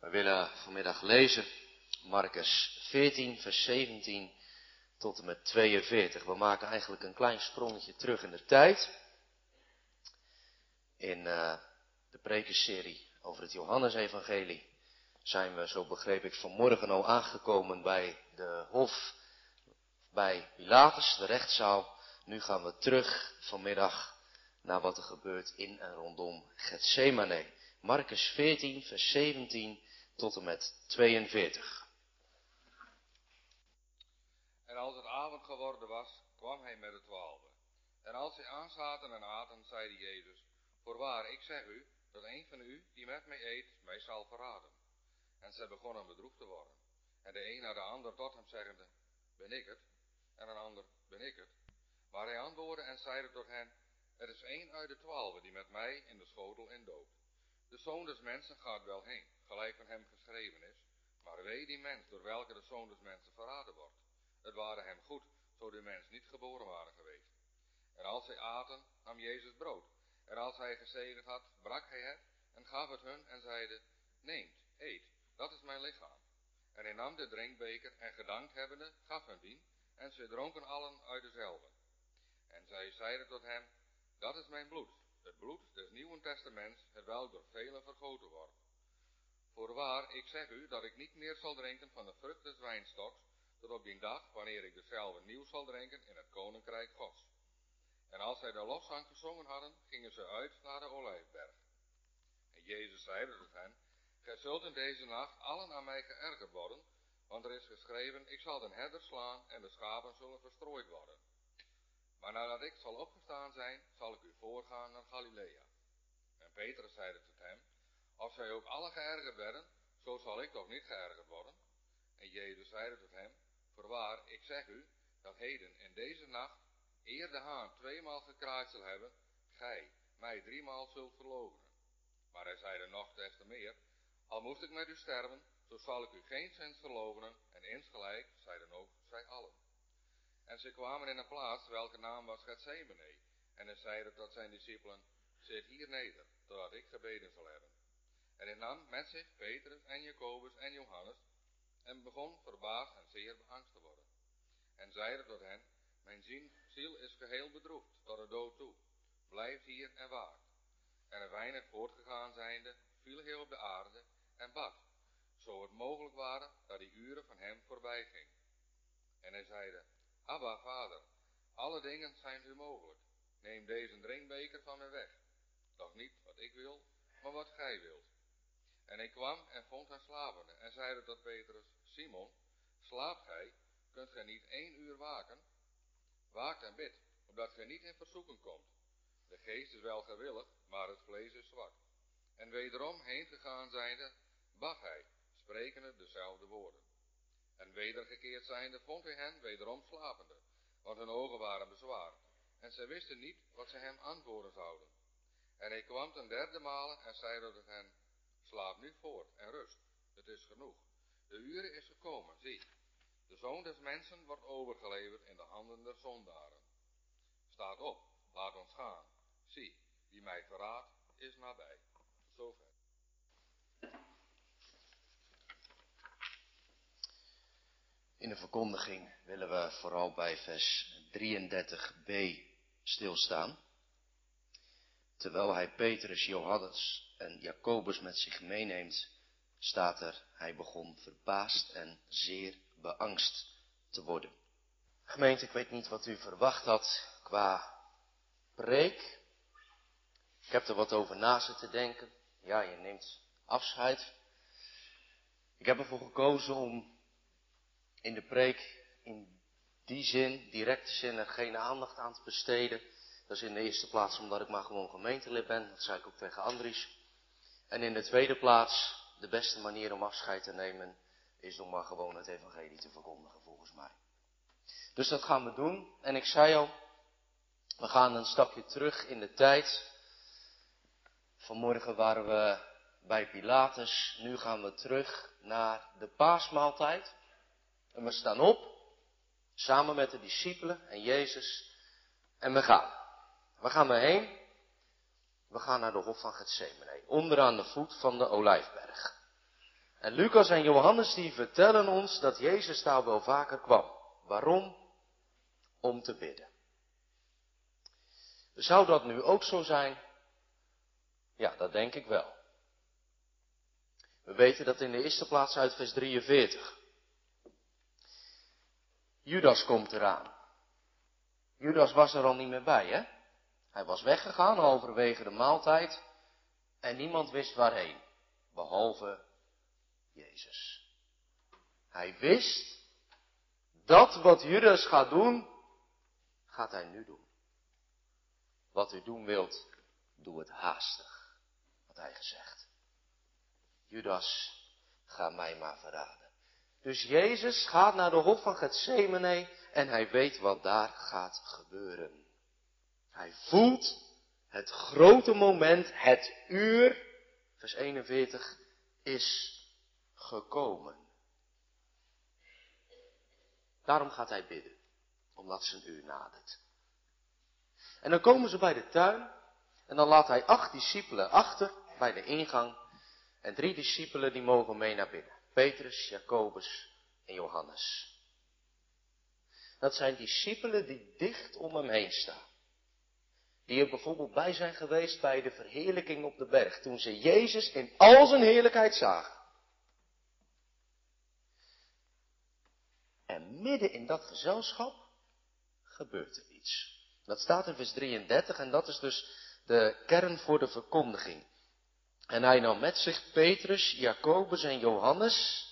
We willen vanmiddag lezen Marcus 14, vers 17 tot en met 42. We maken eigenlijk een klein sprongetje terug in de tijd. In uh, de prekenserie over het Johannesevangelie zijn we, zo begreep ik, vanmorgen al aangekomen bij de hof bij Pilatus, de rechtszaal. Nu gaan we terug vanmiddag naar wat er gebeurt in en rondom Gethsemane. Marcus 14, vers 17 tot en met 42. En als het avond geworden was, kwam hij met de twaalf. En als zij aanzaten en aten, zeide Jezus, Voorwaar, ik zeg u, dat een van u, die met mij eet, mij zal verraden. En zij begonnen bedroefd te worden. En de een naar de ander tot hem zeggende, Ben ik het? En een ander, Ben ik het? Maar hij antwoordde en zeide tot hen, Er is één uit de twaalf die met mij in de schotel indoopt. De zoon des mensen gaat wel heen, gelijk van hem geschreven is. Maar wee die mens door welke de zoon des mensen verraden wordt. Het waren hem goed, zo de mens niet geboren waren geweest. En als zij aten, nam Jezus brood. En als hij gezegend had, brak hij het en gaf het hun en zeide, neemt, eet, dat is mijn lichaam. En hij nam de drinkbeker en gedankt hebbende, gaf hem dien, en zij dronken allen uit dezelfde. En zij zeiden tot hem, dat is mijn bloed, het bloed des Nieuwen Testaments, welk door velen vergoten wordt. Voorwaar, ik zeg u dat ik niet meer zal drinken van de vrucht des wijnstoks, tot op die dag, wanneer ik dezelfde nieuw zal drinken in het koninkrijk Gods. En als zij de lofzang gezongen hadden, gingen ze uit naar de olijfberg. En Jezus zeide tot hen, Gij zult in deze nacht allen aan mij geërgerd worden, want er is geschreven, ik zal den herder slaan en de schapen zullen verstrooid worden. Maar nadat ik zal opgestaan zijn, zal ik u voorgaan naar Galilea. En Petrus zeide tot hem, als zij ook alle geërgerd werden, zo zal ik toch niet geërgerd worden. En Jezus zeide tot hem, voorwaar, ik zeg u, dat heden in deze nacht, eer de haan tweemaal gekraaid zal hebben, gij mij driemaal zult verloochenen. Maar hij zeide nog des te meer, al moest ik met u sterven, zo zal ik u geen zins verloochenen, en insgelijk zeiden ook zij allen. En ze kwamen in een plaats welke naam was Gethsemane. En hij zeide tot zijn discipelen, zit hier neder, totdat ik gebeden zal hebben. En hij nam met zich Petrus en Jacobus en Johannes, en begon verbaasd en zeer beangst te worden. En zeide tot hen, mijn ziel is geheel bedroefd tot de dood toe. Blijf hier en waakt. En een weinig voortgegaan zijnde, viel hij op de aarde en bad, zo het mogelijk waren dat die uren van hem voorbij ging. En hij zeide, Abba, vader, alle dingen zijn u mogelijk. Neem deze drinkbeker van mij weg. Doch niet wat ik wil, maar wat gij wilt. En hij kwam en vond haar slapende en zeide tot Petrus, Simon, slaapt gij? Kunt gij niet één uur waken? Waakt en bid, opdat gij niet in verzoeking komt. De geest is wel gewillig, maar het vlees is zwak. En wederom heen gegaan zijnde, bad hij, sprekende dezelfde woorden. En wedergekeerd zijnde vond hij hen wederom slapende, want hun ogen waren bezwaard. En zij wisten niet wat zij hem antwoorden zouden. En hij kwam ten derde malen en zeide tot hen, slaap nu voort en rust, het is genoeg. De uren is gekomen, zie, de zoon des mensen wordt overgeleverd in de handen der zondaren. Staat op, laat ons gaan. Zie, die mij verraadt, is nabij. Zover. In de verkondiging willen we vooral bij vers 33b stilstaan. Terwijl hij Petrus, Johannes en Jacobus met zich meeneemt, staat er, hij begon verbaasd en zeer beangst te worden. Gemeente, ik weet niet wat u verwacht had qua preek. Ik heb er wat over na zitten denken. Ja, je neemt afscheid. Ik heb ervoor gekozen om in de preek in die zin, directe zin, er geen aandacht aan te besteden. Dat is in de eerste plaats omdat ik maar gewoon gemeentelid ben. Dat zei ik ook tegen Andries. En in de tweede plaats, de beste manier om afscheid te nemen is om maar gewoon het evangelie te verkondigen, volgens mij. Dus dat gaan we doen. En ik zei al, we gaan een stapje terug in de tijd. Vanmorgen waren we bij Pilatus. Nu gaan we terug naar de paasmaaltijd. En we staan op, samen met de discipelen en Jezus. En we gaan. Waar gaan we heen? We gaan naar de Hof van Gethsemane, onderaan de voet van de Olijfberg. En Lucas en Johannes die vertellen ons dat Jezus daar wel vaker kwam. Waarom? Om te bidden. Zou dat nu ook zo zijn? Ja, dat denk ik wel. We weten dat in de eerste plaats uit vers 43. Judas komt eraan. Judas was er al niet meer bij, hè? Hij was weggegaan halverwege de maaltijd en niemand wist waarheen, behalve Jezus. Hij wist dat wat Judas gaat doen, gaat hij nu doen. Wat u doen wilt, doe het haastig, had hij gezegd. Judas, ga mij maar verraden. Dus Jezus gaat naar de hof van Gethsemane en hij weet wat daar gaat gebeuren. Hij voelt het grote moment, het uur, vers 41, is gekomen. Daarom gaat hij bidden, omdat zijn uur nadert. En dan komen ze bij de tuin en dan laat hij acht discipelen achter bij de ingang en drie discipelen die mogen mee naar binnen. Petrus, Jacobus en Johannes. Dat zijn discipelen die dicht om hem heen staan. Die er bijvoorbeeld bij zijn geweest bij de verheerlijking op de berg, toen ze Jezus in al zijn heerlijkheid zagen. En midden in dat gezelschap gebeurt er iets. Dat staat in vers 33 en dat is dus de kern voor de verkondiging. En hij nam met zich Petrus, Jacobus en Johannes.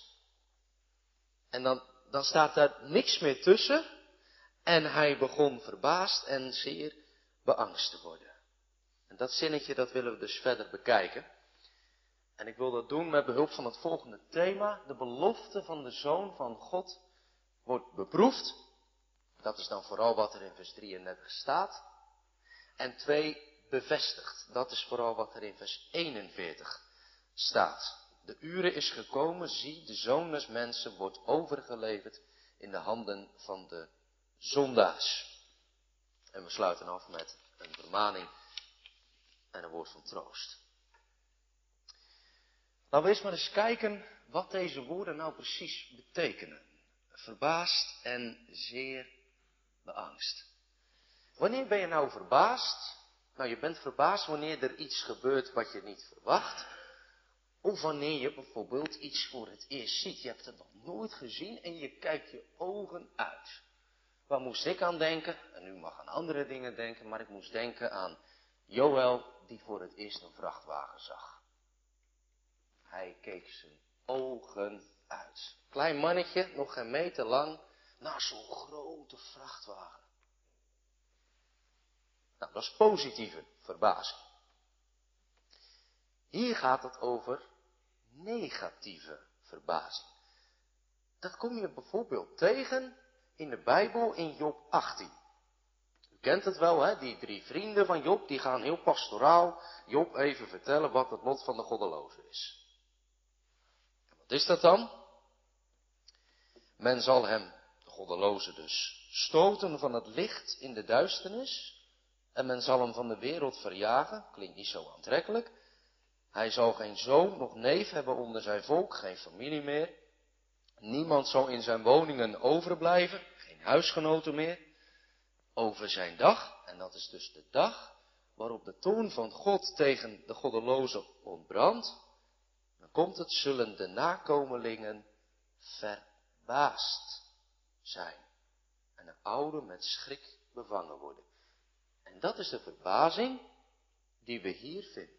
En dan, dan staat daar niks meer tussen. En hij begon verbaasd en zeer beangst te worden. En dat zinnetje, dat willen we dus verder bekijken. En ik wil dat doen met behulp van het volgende thema. De belofte van de Zoon van God wordt beproefd. Dat is dan vooral wat er in vers 33 staat. En twee, bevestigd. Dat is vooral wat er in vers 41 staat. De uren is gekomen, zie, de zoon des mensen wordt overgeleverd in de handen van de zondaars. En we sluiten af met een vermaning en een woord van troost. Laten we eens maar eens kijken wat deze woorden nou precies betekenen. Verbaasd en zeer beangst. Wanneer ben je nou verbaasd? Nou, je bent verbaasd wanneer er iets gebeurt wat je niet verwacht. Of wanneer je bijvoorbeeld iets voor het eerst ziet. Je hebt het nog nooit gezien en je kijkt je ogen uit. Waar moest ik aan denken? En u mag aan andere dingen denken, maar ik moest denken aan Joël die voor het eerst een vrachtwagen zag. Hij keek zijn ogen uit. Klein mannetje, nog geen meter lang, naar zo'n grote vrachtwagen. Nou, dat is positieve verbazing. Hier gaat het over negatieve verbazing. Dat kom je bijvoorbeeld tegen in de Bijbel in Job 18. U kent het wel, hè? Die drie vrienden van Job, die gaan heel pastoraal Job even vertellen wat het lot van de goddeloze is. En wat is dat dan? Men zal hem, de goddeloze dus, stoten van het licht in de duisternis. En men zal hem van de wereld verjagen, klinkt niet zo aantrekkelijk. Hij zal geen zoon nog neef hebben onder zijn volk, geen familie meer. Niemand zal in zijn woningen overblijven, geen huisgenoten meer. Over zijn dag, en dat is dus de dag waarop de toon van God tegen de goddeloze ontbrandt, dan komt het, zullen de nakomelingen verbaasd zijn. En de oude met schrik bevangen worden. Dat is de verbazing die we hier vinden.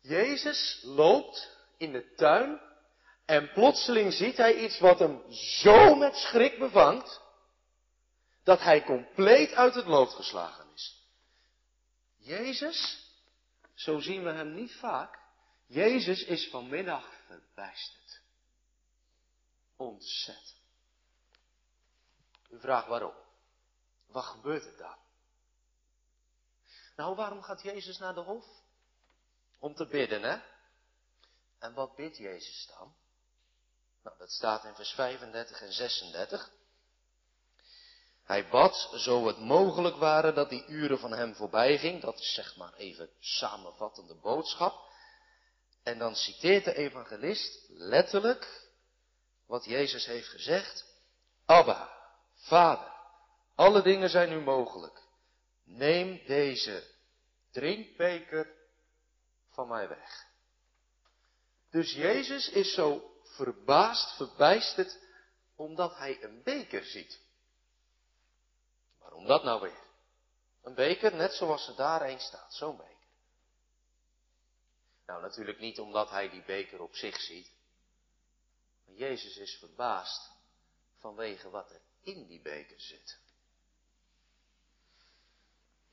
Jezus loopt in de tuin en plotseling ziet hij iets wat hem zo met schrik bevangt, dat hij compleet uit het lood geslagen is. Jezus, zo zien we hem niet vaak, Jezus is vanmiddag verbijsterd. Ontzet. U vraagt waarom? Wat gebeurt er dan? Nou, waarom gaat Jezus naar de hof? Om te bidden, hè? En wat bidt Jezus dan? Nou, dat staat in vers 35 en 36. Hij bad, zo het mogelijk waren dat die uren van hem voorbij ging. Dat is zeg maar even samenvattende boodschap. En dan citeert de evangelist letterlijk wat Jezus heeft gezegd. Abba, Vader, alle dingen zijn nu mogelijk. Neem deze drinkbeker van mij weg. Dus Jezus is zo verbaasd, verbijsterd, omdat hij een beker ziet. Waarom dat nou weer? Een beker, net zoals er daarheen staat, zo'n beker. Nou, natuurlijk niet omdat hij die beker op zich ziet. Maar Jezus is verbaasd vanwege wat er in die beker zit.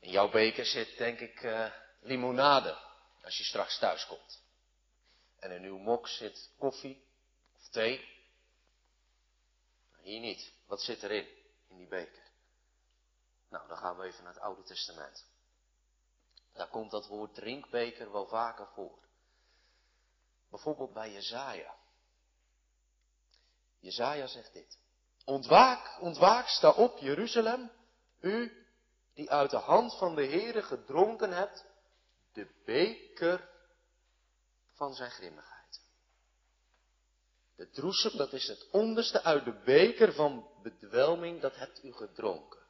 In jouw beker zit, denk ik, uh, limonade, als je straks thuis komt. En in uw mok zit koffie of thee. Hier niet. Wat zit erin, in die beker? Nou, dan gaan we even naar het Oude Testament. Daar komt dat woord drinkbeker wel vaker voor. Bijvoorbeeld bij Jezaja. Jezaja zegt dit. Ontwaak, ontwaak, sta op Jeruzalem, u die uit de hand van de Heere gedronken hebt, de beker van zijn grimmigheid. De droesem, dat is het onderste uit de beker van bedwelming, dat hebt u gedronken.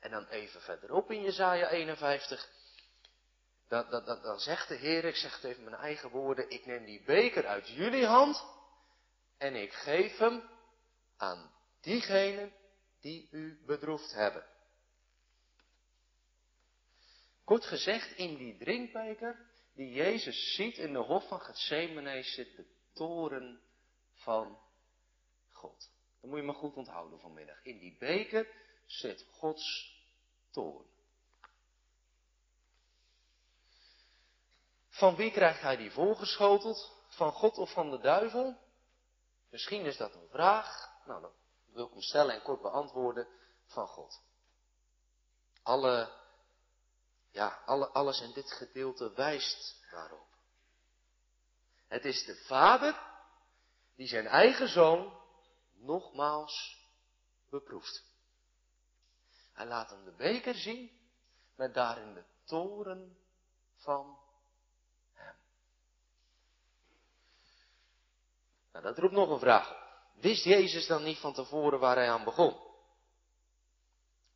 En dan even verderop in Jezaja 51, dan, zegt de Heer, ik zeg het even mijn eigen woorden, ik neem die beker uit jullie hand en ik geef hem aan diegenen die u bedroefd hebben. Kort gezegd, in die drinkbeker die Jezus ziet in de hof van Gethsemane zit de toren van God. Dat moet je maar goed onthouden vanmiddag. In die beker zit Gods toren. Van wie krijgt hij die voorgeschoteld? Van God of van de duivel? Misschien is dat een vraag. Nou, dan wil ik hem stellen en kort beantwoorden. Van God. Alle, ja, alle, alles in dit gedeelte wijst daarop. Het is de vader die zijn eigen zoon nogmaals beproeft. Hij laat hem de beker zien met daarin de toren van hem. Nou, dat roept nog een vraag op. Wist Jezus dan niet van tevoren waar hij aan begon?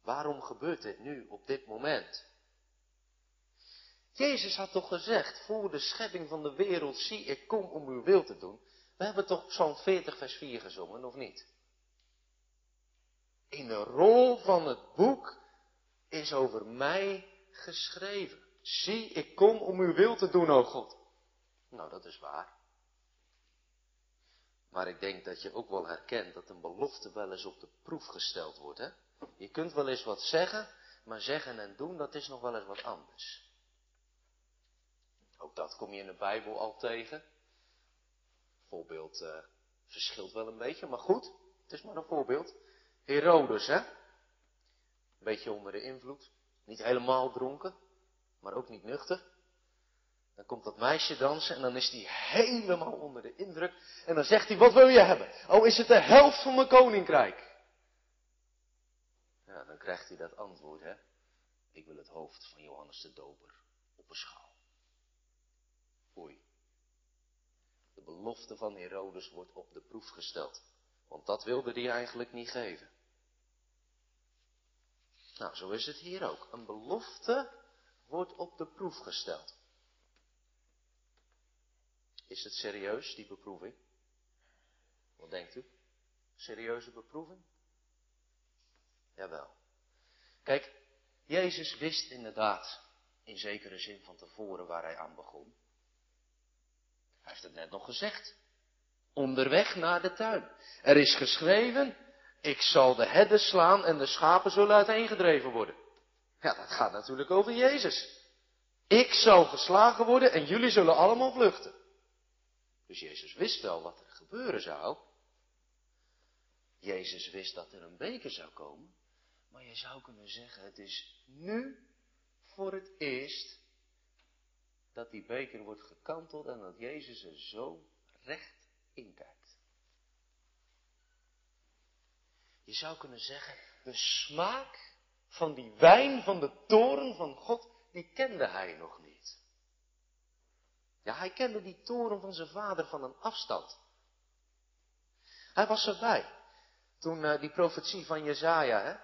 Waarom gebeurt dit nu op dit moment? Jezus had toch gezegd, voor de schepping van de wereld, zie ik kom om uw wil te doen. We hebben toch Psalm 40 vers 4 gezongen, of niet? In de rol van het boek is over mij geschreven. Zie, ik kom om uw wil te doen, o God. Nou, dat is waar. Maar ik denk dat je ook wel herkent dat een belofte wel eens op de proef gesteld wordt. Hè? Je kunt wel eens wat zeggen, maar zeggen en doen, dat is nog wel eens wat anders. Ook dat kom je in de Bijbel al tegen. Voorbeeld uh, verschilt wel een beetje, maar goed, het is maar een voorbeeld. Herodes, hè? Een beetje onder de invloed. Niet helemaal dronken, maar ook niet nuchter. Dan komt dat meisje dansen en dan is hij helemaal onder de indruk. En dan zegt hij, wat wil je hebben? Oh, is het de helft van mijn koninkrijk? Ja, dan krijgt hij dat antwoord, hè? Ik wil het hoofd van Johannes de Doper op een schaal. De belofte van Herodes wordt op de proef gesteld. Want dat wilde hij eigenlijk niet geven. Nou, zo is het hier ook. Een belofte wordt op de proef gesteld. Is het serieus, die beproeving? Wat denkt u? Serieuze beproeving? Jawel. Kijk, Jezus wist inderdaad in zekere zin van tevoren waar hij aan begon. Hij heeft het net nog gezegd. Onderweg naar de tuin. Er is geschreven, ik zal de herden slaan en de schapen zullen uiteengedreven worden. Ja, dat gaat natuurlijk over Jezus. Ik zal geslagen worden en jullie zullen allemaal vluchten. Dus Jezus wist wel wat er gebeuren zou. Jezus wist dat er een beker zou komen. Maar je zou kunnen zeggen, het is nu voor het eerst dat die beker wordt gekanteld en dat Jezus er zo recht in kijkt. Je zou kunnen zeggen, de smaak van die wijn van de toren van God, die kende hij nog niet. Ja, hij kende die toren van zijn vader van een afstand. Hij was erbij toen uh, die profetie van Jezaja, hè,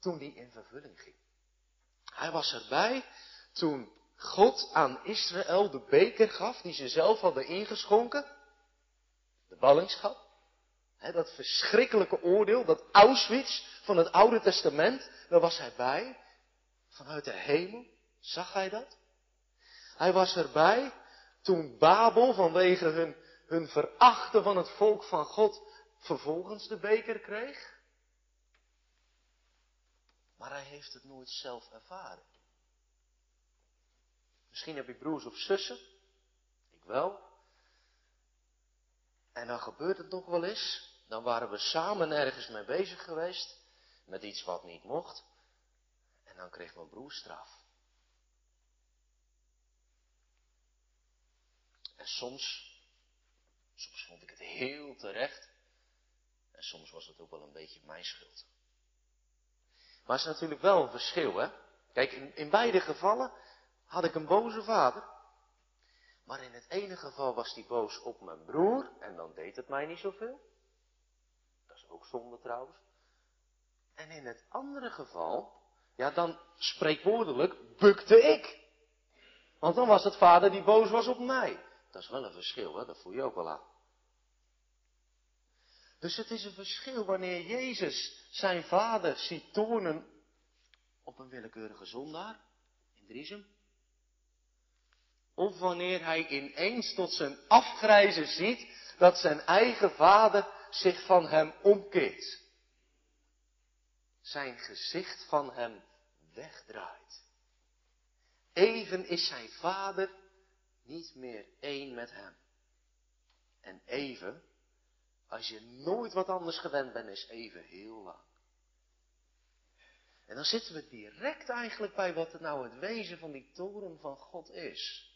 toen die in vervulling ging. Hij was erbij toen God aan Israël de beker gaf die ze zelf hadden ingeschonken. De ballingschap. Dat verschrikkelijke oordeel, dat Auschwitz van het Oude Testament, daar was hij bij. Vanuit de hemel. Zag hij dat? Hij was erbij toen Babel vanwege hun, hun verachten van het volk van God vervolgens de beker kreeg. Maar hij heeft het nooit zelf ervaren. Misschien heb ik broers of zussen. Ik wel. En dan gebeurt het nog wel eens. Dan waren we samen ergens mee bezig geweest. Met iets wat niet mocht. En dan kreeg mijn broer straf. En soms, soms vond ik het heel terecht. En soms was het ook wel een beetje mijn schuld. Maar het is natuurlijk wel een verschil, hè? Kijk, in, in beide gevallen had ik een boze vader. Maar in het ene geval was hij boos op mijn broer en dan deed het mij niet zoveel. Dat is ook zonde trouwens. En in het andere geval, ja dan spreekwoordelijk, bukte ik. Want dan was het vader die boos was op mij. Dat is wel een verschil, hè? dat voel je ook wel aan. Dus het is een verschil wanneer Jezus zijn vader ziet tonen op een willekeurige zondaar in Driesem. Of wanneer hij ineens tot zijn afgrijzen ziet dat zijn eigen vader zich van hem omkeert. Zijn gezicht van hem wegdraait. Even is zijn vader niet meer één met hem. En even als je nooit wat anders gewend bent, is even heel lang. En dan zitten we direct eigenlijk bij wat het nou het wezen van die toren van God is.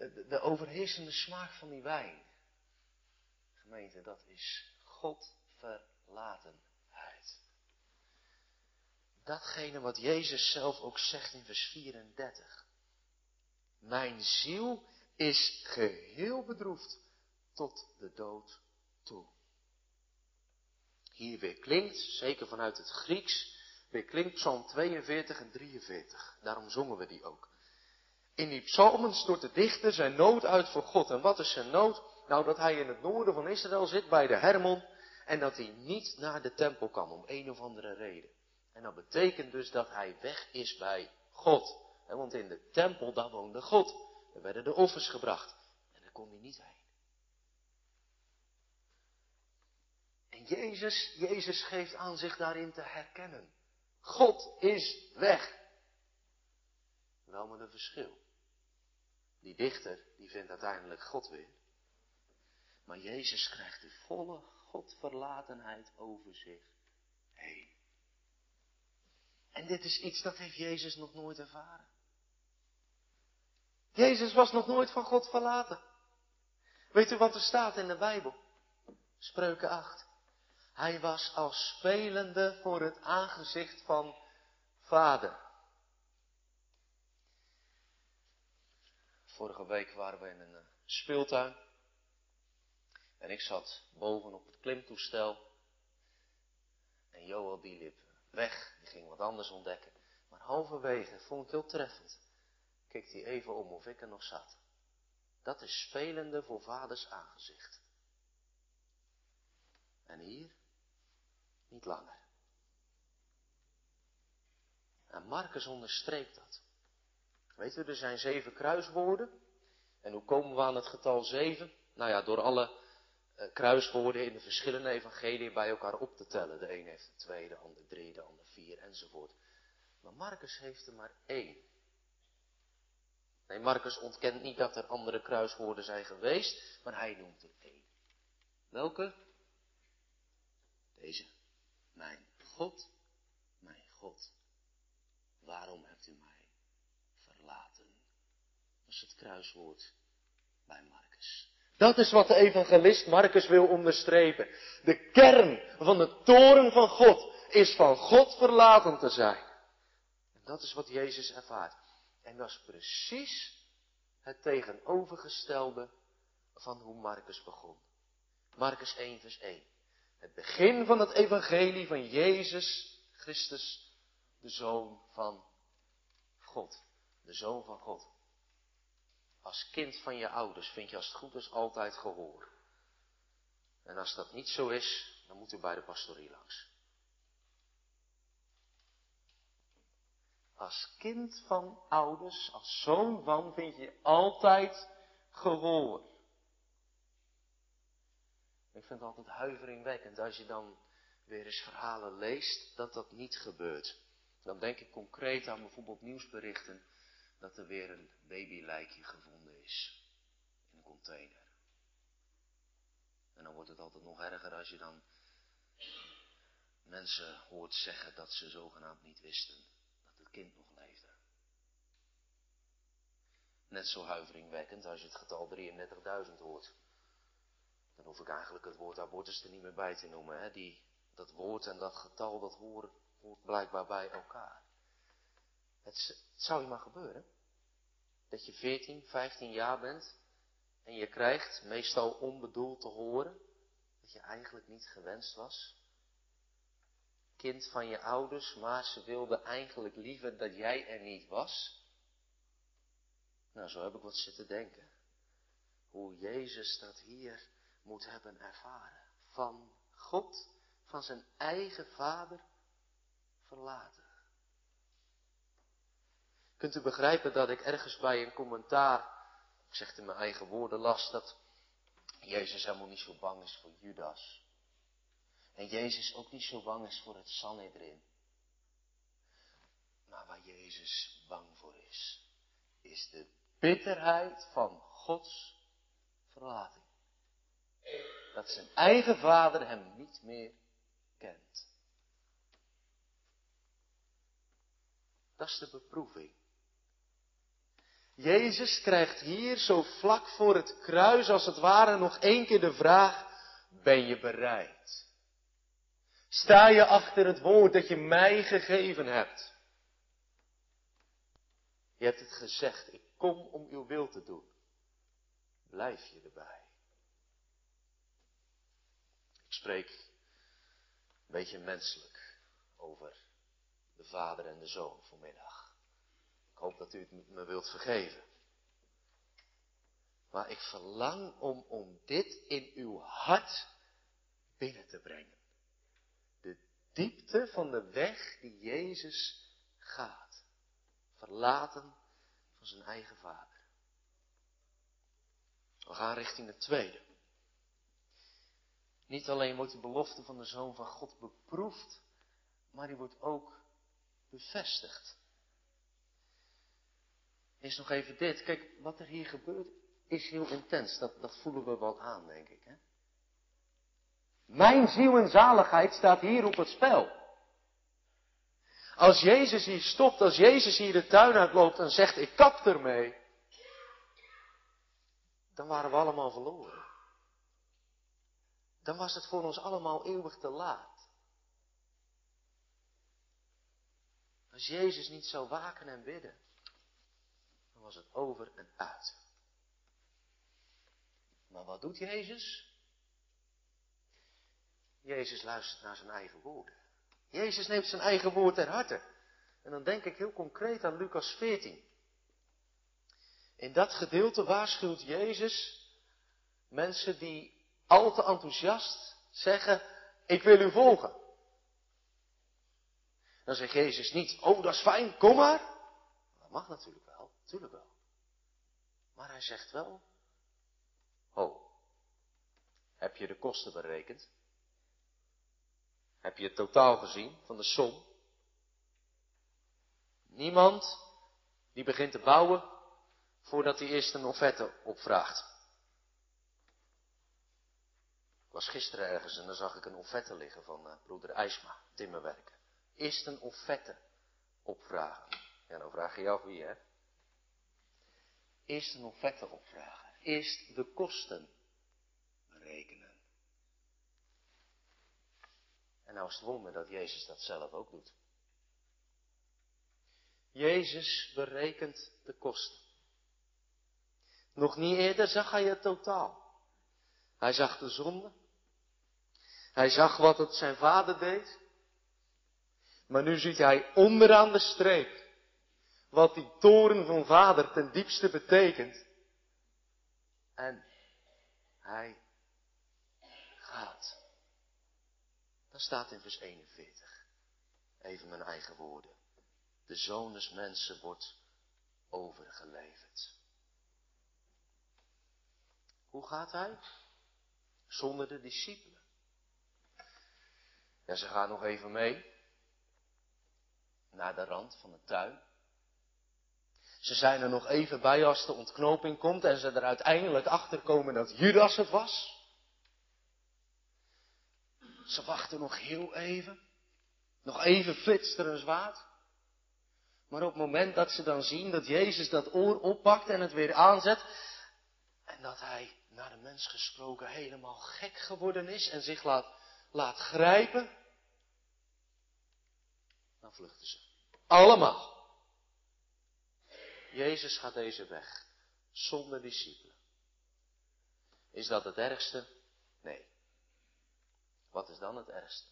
De, de overheersende smaak van die wijn. Gemeente, dat is Godverlatenheid. Datgene wat Jezus zelf ook zegt in vers 34. Mijn ziel is geheel bedroefd tot de dood toe. Hier weer klinkt, zeker vanuit het Grieks, weer klinkt Psalm 42 en 43. Daarom zongen we die ook. In die psalmen stort de dichter zijn nood uit voor God. En wat is zijn nood? Nou, dat hij in het noorden van Israël zit bij de Hermon en dat hij niet naar de tempel kan om een of andere reden. En dat betekent dus dat hij weg is bij God. Want in de tempel, daar woonde God. Er werden de offers gebracht. En daar kon hij niet heen. En Jezus, Jezus geeft aan zich daarin te herkennen. God is weg. Wel met een verschil. Die dichter, die vindt uiteindelijk God weer. Maar Jezus krijgt de volle Godverlatenheid over zich heen. En dit is iets dat heeft Jezus nog nooit ervaren. Jezus was nog nooit van God verlaten. Weet u wat er staat in de Bijbel? Spreuken 8. Hij was als spelende voor het aangezicht van vader. Vorige week waren we in een eh, speeltuin. En ik zat boven op het klimtoestel. En Joel die liep weg, die ging wat anders ontdekken. Maar halverwege, vond ik heel treffend, keek hij even om of ik er nog zat. Dat is spelende voor vaders aangezicht. En hier niet langer. En Marcus onderstreept dat. Weet u, er zijn zeven kruiswoorden. En hoe komen we aan het getal zeven? Nou ja, door alle uh, kruiswoorden in de verschillende evangeliën bij elkaar op te tellen. De een heeft er twee, de ander drie, de ander vier enzovoort. Maar Marcus heeft er maar één. Nee, Marcus ontkent niet dat er andere kruiswoorden zijn geweest, maar hij noemt er één. Welke? Deze. Mijn God, mijn God, waarom hebt u mij? Het kruiswoord bij Marcus. Dat is wat de evangelist Marcus wil onderstrepen. De kern van de toren van God is van God verlaten te zijn. En dat is wat Jezus ervaart. En dat is precies het tegenovergestelde van hoe Marcus begon. Marcus 1, vers 1. Het begin van het evangelie van Jezus Christus, de Zoon van God. De Zoon van God. Als kind van je ouders vind je als het goed is altijd gehoor. En als dat niet zo is, dan moet u bij de pastorie langs. Als kind van ouders, als zoon van, vind je altijd gehoor. Ik vind het altijd huiveringwekkend als je dan weer eens verhalen leest dat dat niet gebeurt. Dan denk ik concreet aan bijvoorbeeld nieuwsberichten dat er weer een babylijkje gevonden is in een container. En dan wordt het altijd nog erger als je dan mensen hoort zeggen dat ze zogenaamd niet wisten dat het kind nog leefde. Net zo huiveringwekkend als je het getal 33.000 hoort. Dan hoef ik eigenlijk het woord abortus er niet meer bij te noemen. Hè? Die, dat woord en dat getal, dat hoort, hoort blijkbaar bij elkaar. Het, zou je maar gebeuren. Dat je 14, 15 jaar bent en je krijgt, meestal onbedoeld te horen, dat je eigenlijk niet gewenst was. Kind van je ouders, maar ze wilden eigenlijk liever dat jij er niet was. Nou, zo heb ik wat zitten denken. Hoe Jezus dat hier moet hebben ervaren. Van God, van zijn eigen vader verlaten. Kunt u begrijpen dat ik ergens bij een commentaar ik zeg het in mijn eigen woorden, las dat Jezus helemaal niet zo bang is voor Judas. En Jezus ook niet zo bang is voor het Sanhedrin. Maar waar Jezus bang voor is, is de bitterheid van Gods verlating. Dat zijn eigen vader hem niet meer kent. Dat is de beproeving. Jezus krijgt hier zo vlak voor het kruis als het ware nog één keer de vraag, ben je bereid? Sta je achter het woord dat je mij gegeven hebt? Je hebt het gezegd, ik kom om uw wil te doen. Blijf je erbij? Ik spreek een beetje menselijk over de vader en de zoon vanmiddag hoop dat u het me wilt vergeven. Maar ik verlang om, om dit in uw hart binnen te brengen. De diepte van de weg die Jezus gaat. Verlaten van zijn eigen vader. We gaan richting het tweede. Niet alleen wordt de belofte van de Zoon van God beproefd, maar die wordt ook bevestigd. Is nog even dit. Kijk, wat er hier gebeurt is heel intens. Dat, dat voelen we wel aan, denk ik. Hè? Mijn ziel en zaligheid staat hier op het spel. Als Jezus hier stopt, als Jezus hier de tuin uitloopt en zegt, ik kap ermee, dan waren we allemaal verloren. Dan was het voor ons allemaal eeuwig te laat. Als Jezus niet zou waken en bidden was het over en uit. Maar wat doet Jezus? Jezus luistert naar zijn eigen woorden. Jezus neemt zijn eigen woord ter harte. En dan denk ik heel concreet aan Lucas 14. In dat gedeelte waarschuwt Jezus mensen die al te enthousiast zeggen, ik wil u volgen. Dan zegt Jezus niet, oh dat is fijn, kom maar. Dat mag natuurlijk. Tuurlijk wel. Maar hij zegt wel, oh, heb je de kosten berekend? Heb je het totaal gezien van de som? Niemand die begint te bouwen voordat hij eerst een offerte opvraagt. Ik was gisteren ergens en dan zag ik een offerte liggen van uh, broeder IJsma, timmerwerken. Eerst een offerte opvragen. Ja, dan vraag je je af wie, hè? Eerst een offerte opvragen. Eerst de kosten berekenen. En nou is het wonder dat Jezus dat zelf ook doet. Jezus berekent de kosten. Nog niet eerder zag hij het totaal. Hij zag de zonde. Hij zag wat het zijn vader deed. Maar nu ziet hij onderaan de streep wat die toren van vader ten diepste betekent. En hij gaat. Dat staat in vers 41. Even mijn eigen woorden. De zoon des mensen wordt overgeleverd. Hoe gaat hij? Zonder de discipelen. Ja, ze gaan nog even mee naar de rand van de tuin. Ze zijn er nog even bij als de ontknoping komt en ze er uiteindelijk achter komen dat Judas het was. Ze wachten nog heel even. Nog even flitst er een zwaard. Maar op het moment dat ze dan zien dat Jezus dat oor oppakt en het weer aanzet, en dat hij naar de mens gesproken helemaal gek geworden is en zich laat, laat grijpen, dan vluchten ze. Allemaal. Jezus gaat deze weg, zonder discipelen. Is dat het ergste? Nee. Wat is dan het ergste?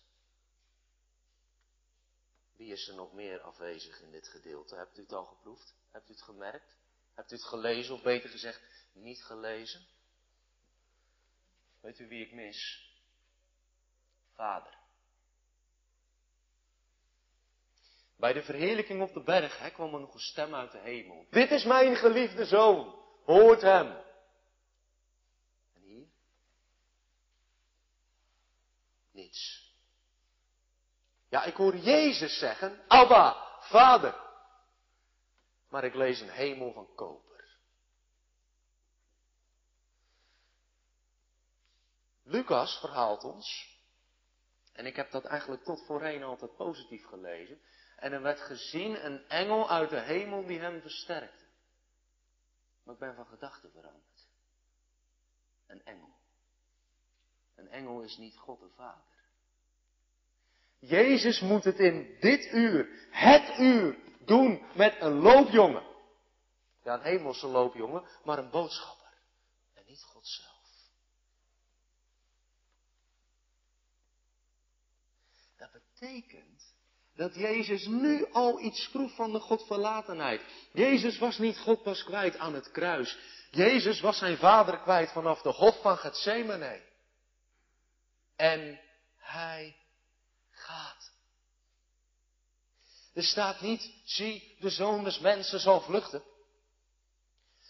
Wie is er nog meer afwezig in dit gedeelte? Hebt u het al geproefd? Hebt u het gemerkt? Hebt u het gelezen, of beter gezegd, niet gelezen? Weet u wie ik mis? Vader. Bij de verheerlijking op de berg hè, kwam er nog een stem uit de hemel. Dit is mijn geliefde zoon, hoort hem. En hier? Niets. Ja, ik hoor Jezus zeggen, Abba, Vader. Maar ik lees een hemel van koper. Lucas verhaalt ons, en ik heb dat eigenlijk tot voorheen altijd positief gelezen, en er werd gezien een engel uit de hemel die hem versterkte. Maar ik ben van gedachten veranderd. Een engel. Een engel is niet God de Vader. Jezus moet het in dit uur, het uur, doen met een loopjongen. Ja, een hemelse loopjongen, maar een boodschapper. En niet God zelf. Dat betekent dat Jezus nu al iets proeft van de Godverlatenheid. Jezus was niet God pas kwijt aan het kruis. Jezus was zijn vader kwijt vanaf de hof van Gethsemane. En hij gaat. Er staat niet, zie de zoon des mensen zal vluchten.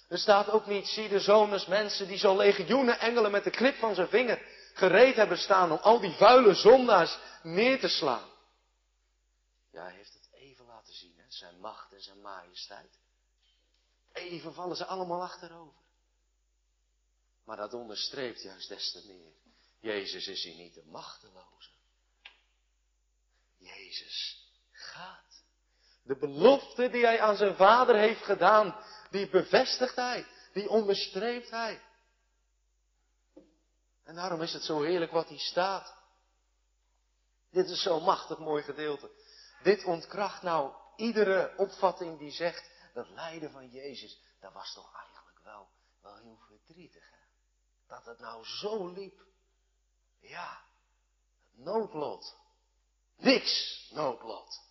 Er staat ook niet, zie de zoon des mensen die zo legioenen engelen met de knip van zijn vinger gereed hebben staan om al die vuile zondaars neer te slaan. Ja, hij heeft het even laten zien, hè? zijn macht en zijn majesteit. Even vallen ze allemaal achterover. Maar dat onderstreept juist des te meer. Jezus is hier niet de machteloze. Jezus gaat. De belofte die hij aan zijn vader heeft gedaan, die bevestigt hij, die onderstreept hij. En daarom is het zo heerlijk wat hier staat. Dit is zo'n machtig mooi gedeelte. Dit ontkracht nou iedere opvatting die zegt dat lijden van Jezus, dat was toch eigenlijk wel, wel heel verdrietig. Hè? Dat het nou zo liep. Ja, noodlot. Niks noodlot.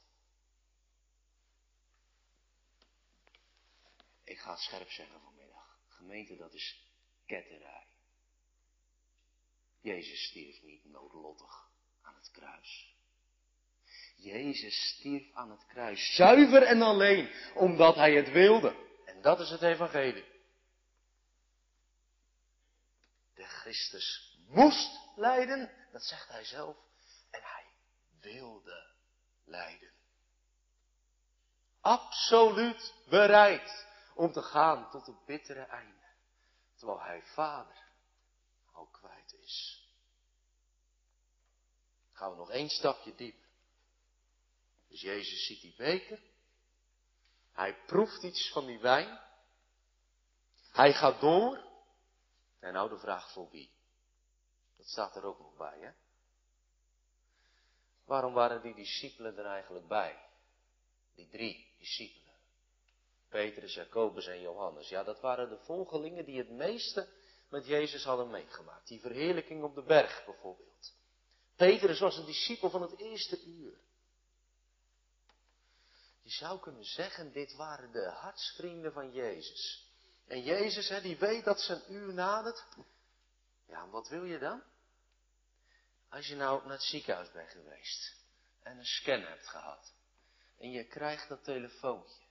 Ik ga het scherp zeggen vanmiddag. Gemeente, dat is ketterij. Jezus stierf niet noodlottig aan het kruis. Jezus stierf aan het kruis, zuiver en alleen, omdat hij het wilde. En dat is het evangelie. De Christus moest lijden, dat zegt hij zelf, en hij wilde lijden. Absoluut bereid om te gaan tot het bittere einde, terwijl hij vader al kwijt is. Gaan we nog één stapje diep. Dus Jezus ziet die beker. Hij proeft iets van die wijn. Hij gaat door. En nou de vraag voor wie. Dat staat er ook nog bij, hè? Waarom waren die discipelen er eigenlijk bij? Die drie discipelen. Petrus, Jacobus en Johannes. Ja, dat waren de volgelingen die het meeste met Jezus hadden meegemaakt. Die verheerlijking op de berg bijvoorbeeld. Petrus was een discipel van het eerste uur. Je zou kunnen zeggen, dit waren de hartsvrienden van Jezus. En Jezus, hè, die weet dat zijn uur nadert. Ja, wat wil je dan? Als je nou naar het ziekenhuis bent geweest en een scan hebt gehad. En je krijgt dat telefoontje.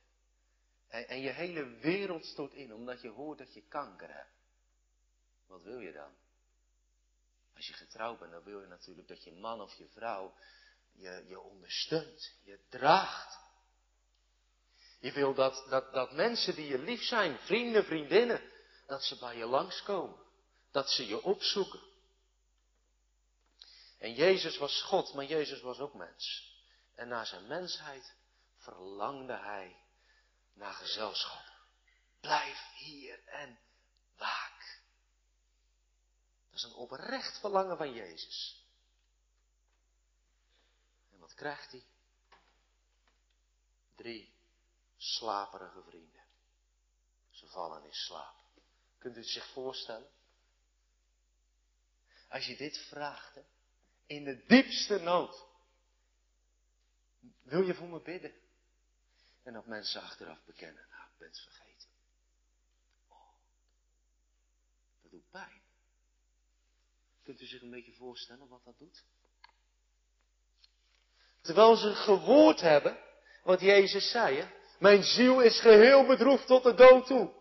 En, en je hele wereld stort in omdat je hoort dat je kanker hebt. Wat wil je dan? Als je getrouwd bent, dan wil je natuurlijk dat je man of je vrouw je, je ondersteunt, je draagt. Je wil dat, dat, dat mensen die je lief zijn, vrienden, vriendinnen, dat ze bij je langskomen. Dat ze je opzoeken. En Jezus was God, maar Jezus was ook mens. En na zijn mensheid verlangde hij naar gezelschap. Blijf hier en waak. Dat is een oprecht verlangen van Jezus. En wat krijgt hij? Drie slaperige vrienden. Ze vallen in slaap. Kunt u het zich voorstellen? Als je dit vraagt, in de diepste nood, wil je voor me bidden? En dat mensen achteraf bekennen, nou, ik ben het vergeten. Oh, dat doet pijn. Kunt u zich een beetje voorstellen wat dat doet? Terwijl ze gehoord hebben wat Jezus zei, hè? Mijn ziel is geheel bedroefd tot de dood toe.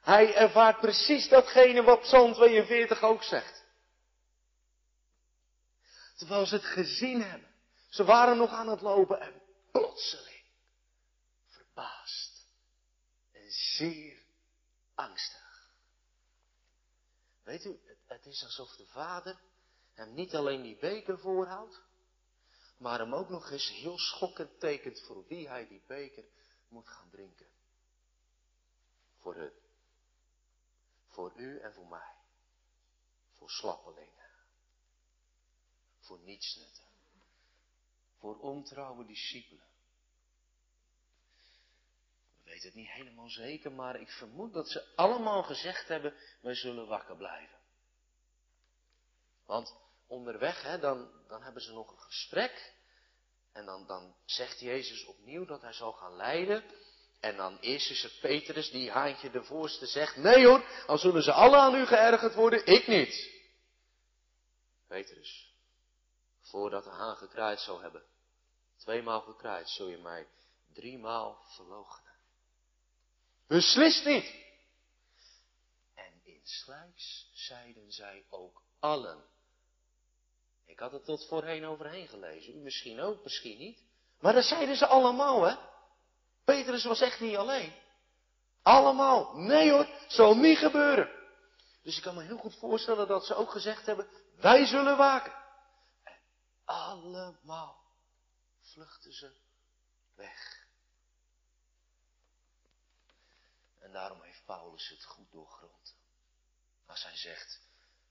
Hij ervaart precies datgene wat Psalm 42 ook zegt. Terwijl ze het gezien hebben. Ze waren nog aan het lopen en plotseling verbaasd en zeer angstig. Weet u, het is alsof de vader hem niet alleen die beker voorhoudt, maar hem ook nog eens heel schokkend tekent voor wie hij die beker moet gaan drinken. Voor hun. Voor u en voor mij. Voor slappelingen. Voor nietsnutten. Voor ontrouwe discipelen. We weten het niet helemaal zeker, maar ik vermoed dat ze allemaal gezegd hebben, wij zullen wakker blijven. Want onderweg, hè, dan, dan hebben ze nog een gesprek. En dan, dan zegt Jezus opnieuw dat hij zal gaan lijden. En dan eerst is het Petrus die haantje de voorste zegt, nee hoor, dan zullen ze alle aan u geërgerd worden, ik niet. Petrus, voordat de haan gekraaid zou hebben, tweemaal gekraaid, zul je mij driemaal verloochenen. Beslist niet. En insgelijks zeiden zij ook allen. Ik had het tot voorheen overheen gelezen. U misschien ook, misschien niet. Maar dat zeiden ze allemaal, hè. Petrus was echt niet alleen. Allemaal. Nee hoor, zal niet gebeuren. Dus ik kan me heel goed voorstellen dat ze ook gezegd hebben, wij zullen waken. En allemaal vluchten ze weg. En daarom heeft Paulus het goed doorgrond. Als hij zegt,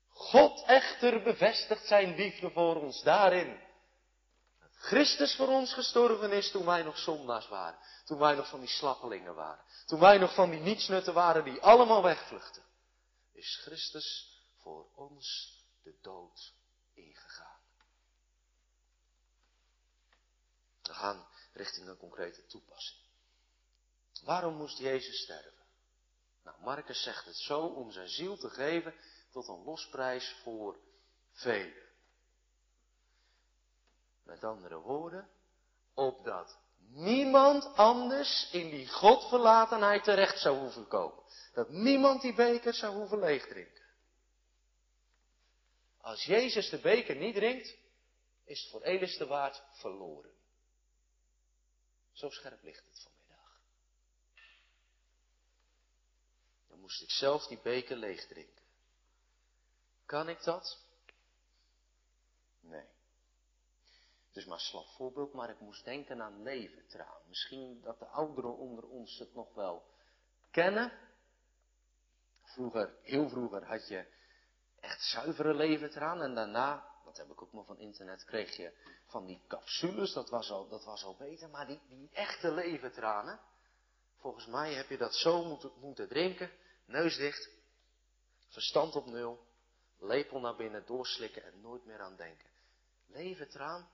God echter bevestigt zijn liefde voor ons daarin. Dat Christus voor ons gestorven is toen wij nog zondaars waren. Toen wij nog van die slappelingen waren. Toen wij nog van die nietsnutten waren die allemaal wegvluchten. Is Christus voor ons de dood ingegaan. We gaan richting een concrete toepassing. Waarom moest Jezus sterven? Nou, Marcus zegt het zo om zijn ziel te geven tot een losprijs voor velen. Met andere woorden, opdat niemand anders in die Godverlatenheid terecht zou hoeven komen. Dat niemand die beker zou hoeven leeg drinken. Als Jezus de beker niet drinkt, is het voor Elis de waard verloren. Zo scherp ligt het vanmiddag. Dan moest ik zelf die beker leeg drinken. Kan ik dat? Nee. Dus maar slap voorbeeld, maar ik moest denken aan leventraan. Misschien dat de ouderen onder ons het nog wel kennen. Vroeger, heel vroeger had je echt zuivere leventraan en daarna, dat heb ik ook nog van internet, kreeg je van die capsules, dat was al, dat was al beter, maar die, die echte leventranen, Volgens mij heb je dat zo moeten, moeten drinken, neus dicht, verstand op nul, lepel naar binnen, doorslikken en nooit meer aan denken. Leven eraan,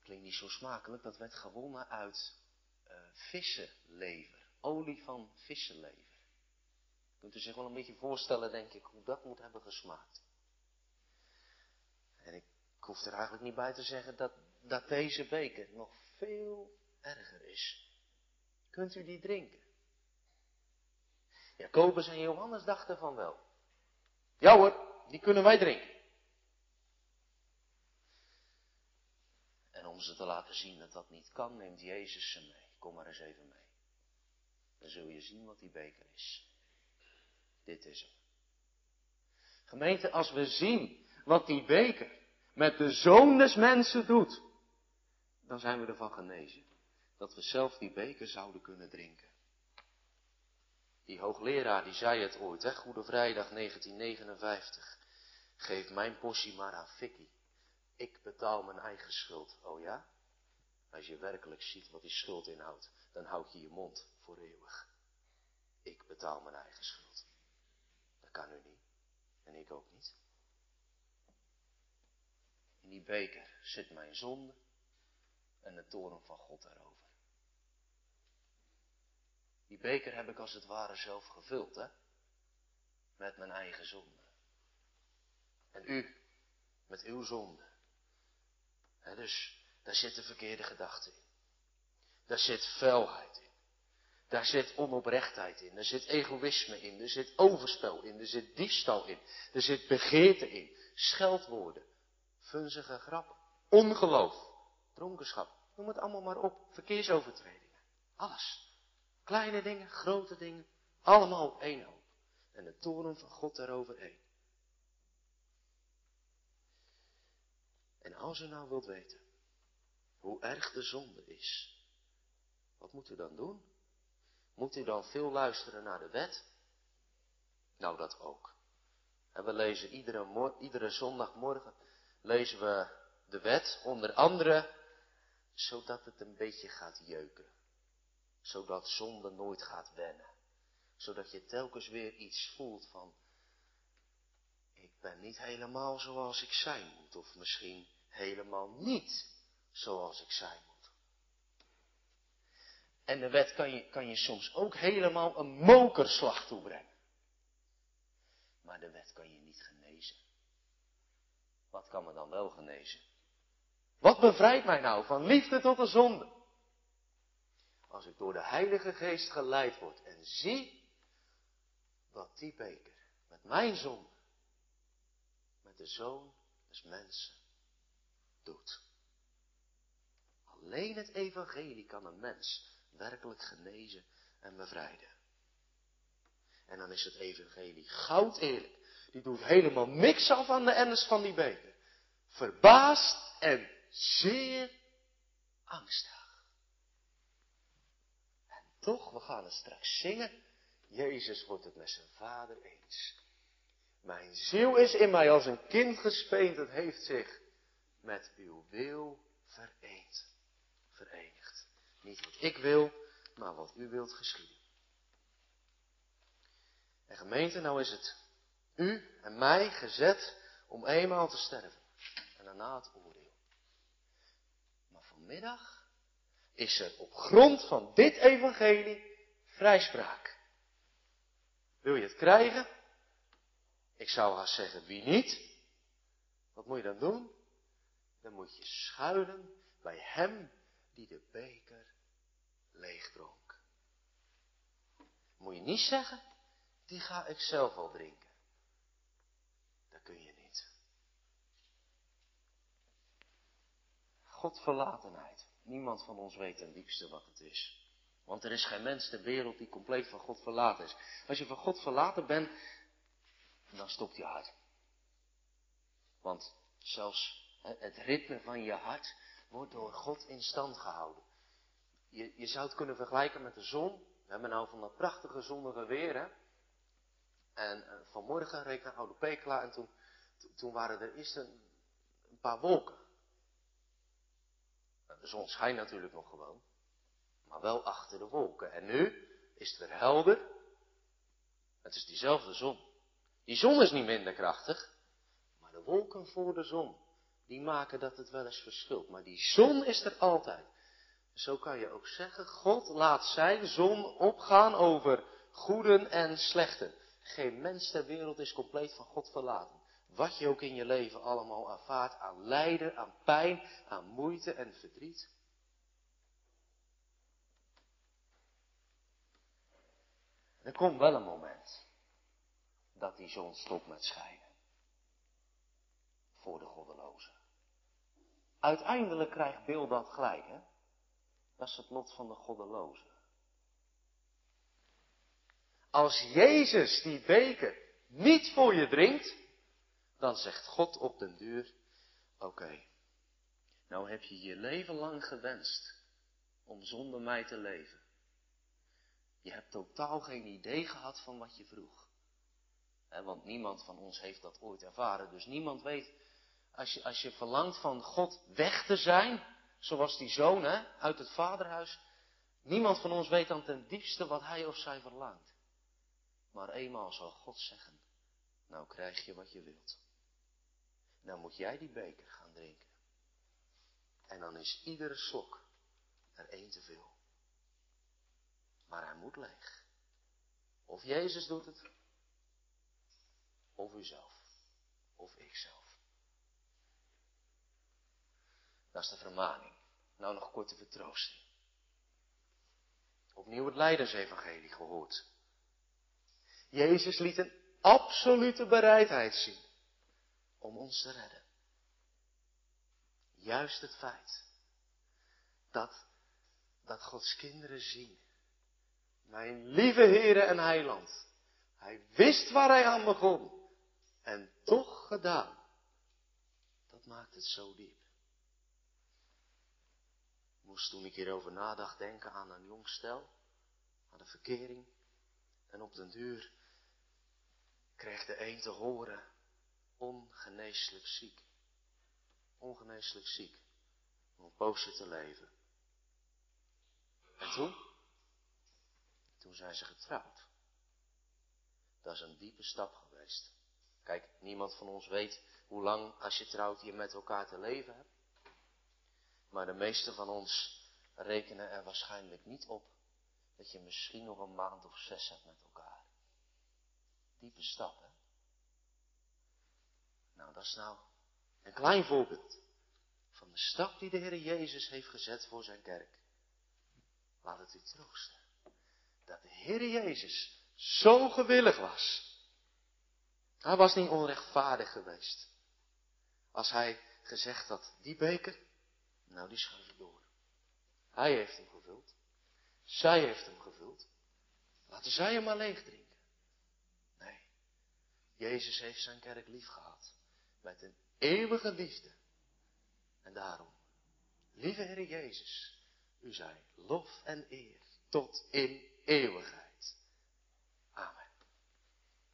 klinkt niet zo smakelijk, dat werd gewonnen uit uh, vissenlever, olie van vissenlever. Kunt u zich wel een beetje voorstellen, denk ik, hoe dat moet hebben gesmaakt. En ik hoef er eigenlijk niet bij te zeggen dat, dat deze beker nog veel erger is. Kunt u die drinken? Jacobus en Johannes dachten van wel. Ja hoor, die kunnen wij drinken. En om ze te laten zien dat dat niet kan, neemt Jezus ze mee. Kom maar eens even mee. Dan zul je zien wat die beker is. Dit is hem. Gemeente, als we zien wat die beker met de zoon des mensen doet, dan zijn we ervan genezen. Dat we zelf die beker zouden kunnen drinken. Die hoogleraar die zei het ooit, hè, Goede Vrijdag 1959. Geef mijn portie maar aan Vicky. Ik betaal mijn eigen schuld. Oh ja? Als je werkelijk ziet wat die schuld inhoudt, dan houd je je mond voor eeuwig. Ik betaal mijn eigen schuld. Dat kan u niet. En ik ook niet. In die beker zit mijn zonde en de toren van God erover. Die beker heb ik als het ware zelf gevuld, hè? Met mijn eigen zonde. En u, met uw zonde. dus daar zit de verkeerde gedachte in. Daar zit vuilheid in. Daar zit onoprechtheid in. Er zit egoïsme in. Er zit overspel in. Er zit diefstal in. Er zit begeerte in. Scheldwoorden. Vunzige grappen. Ongeloof. Dronkenschap. Noem het allemaal maar op. Verkeersovertredingen. Alles. Kleine dingen, grote dingen, allemaal één hoop. En de toren van God daaroverheen. En als u nou wilt weten hoe erg de zonde is, wat moet u dan doen? Moet u dan veel luisteren naar de wet? Nou, dat ook. En we lezen iedere, iedere zondagmorgen lezen we de wet, onder andere, zodat het een beetje gaat jeuken zodat zonde nooit gaat wennen. Zodat je telkens weer iets voelt van, ik ben niet helemaal zoals ik zijn moet, of misschien helemaal niet zoals ik zijn moet. En de wet kan je, kan je soms ook helemaal een mokerslag toebrengen. Maar de wet kan je niet genezen. Wat kan me dan wel genezen? Wat bevrijdt mij nou van liefde tot de zonde? Als ik door de Heilige Geest geleid word en zie wat die beker met mijn zonde, met de zoon des mensen doet. Alleen het evangelie kan een mens werkelijk genezen en bevrijden. En dan is het evangelie goud eerlijk. Die doet helemaal niks af aan de ernst van die beker. Verbaasd en zeer angstig. Toch, we gaan het straks zingen. Jezus wordt het met zijn vader eens. Mijn ziel is in mij als een kind gespeend. Het heeft zich met uw wil vereend. Verenigd. Niet wat ik wil, maar wat u wilt geschieden. En gemeente, nou is het u en mij gezet om eenmaal te sterven. En daarna het oordeel. Maar vanmiddag is er op grond van dit evangelie vrijspraak. Wil je het krijgen? Ik zou haast zeggen, wie niet? Wat moet je dan doen? Dan moet je schuilen bij hem die de beker leegdronk. Moet je niet zeggen, die ga ik zelf wel drinken. Dat kun je niet. Godverlatenheid. Niemand van ons weet ten diepste wat het is. Want er is geen mens ter wereld die compleet van God verlaten is. Als je van God verlaten bent, dan stopt je hart. Want zelfs het ritme van je hart wordt door God in stand gehouden. Je, je zou het kunnen vergelijken met de zon. We hebben nou van dat prachtige zonnige weer. Hè? En eh, vanmorgen reed ik naar Oude Pekela en toen, toen waren er eerst een, een paar wolken. De zon schijnt natuurlijk nog gewoon. maar wel achter de wolken. En nu is het weer helder. Het is diezelfde zon. Die zon is niet minder krachtig, maar de wolken voor de zon, die maken dat het wel eens verschilt. Maar die zon is er altijd. Zo kan je ook zeggen, God laat zijn zon opgaan over goeden en slechten. Geen mens ter wereld is compleet van God verlaten. Wat je ook in je leven allemaal ervaart aan lijden, aan pijn, aan moeite en verdriet. Er komt wel een moment dat die zon stopt met schijnen. Voor de goddelozen. Uiteindelijk krijgt Bill dat gelijk, hè? Dat is het lot van de goddelozen. Als Jezus die beker niet voor je drinkt, dan zegt God op den duur, oké, nou heb je je leven lang gewenst om zonder mij te leven. Je hebt totaal geen idee gehad van wat je vroeg. want niemand van ons heeft dat ooit ervaren. Dus niemand weet, als je, als je verlangt van God weg te zijn, zoals die zoon uit het vaderhuis, niemand van ons weet dan ten diepste wat hij of zij verlangt. Maar eenmaal zal God zeggen, nou krijg je wat je wilt. Dan moet jij die beker gaan drinken. En dan is iedere slok er één te veel. Maar hij moet leeg. Of Jezus doet het, of u zelf, of ikzelf. Dat is de vermaning. Nou nog korte vertroosting. Opnieuw het Leidensevangelie gehoord. Jezus liet een absolute bereidheid zien om ons te redden. Juist het feit dat, dat Gods kinderen zien. Mijn lieve Heere en Heiland. Hij wist waar hij aan begon. En toch gedaan. Dat maakt het zo diep. Ik moest toen ik hierover nadacht denken aan een jong stel. Aan de verkering. En op den duur kreeg de een te horen ongeneeslijk ziek. Ongeneeslijk ziek. Om een poosje te leven. En toen? Toen zijn ze getrouwd. Dat is een diepe stap geweest. Kijk, niemand van ons weet hoe lang als je trouwt je met elkaar te leven hebt. Maar de meeste van ons rekenen er waarschijnlijk niet op dat je misschien nog een maand of zes hebt met elkaar. Diepe stap, hè? Nou, dat is nou een klein voorbeeld van de stap die de Heer Jezus heeft gezet voor zijn kerk. Laat het u troosten. Dat de Heer Jezus zo gewillig was. Hij was niet onrechtvaardig geweest. Als hij gezegd had, die beker, nou die schuif ik door. Hij heeft hem gevuld. Zij heeft hem gevuld. Laten zij hem maar leeg drinken. Nee. Jezus heeft zijn kerk lief gehad met een eeuwige liefde. En daarom, lieve Heer Jezus, u zij lof en eer tot in eeuwigheid.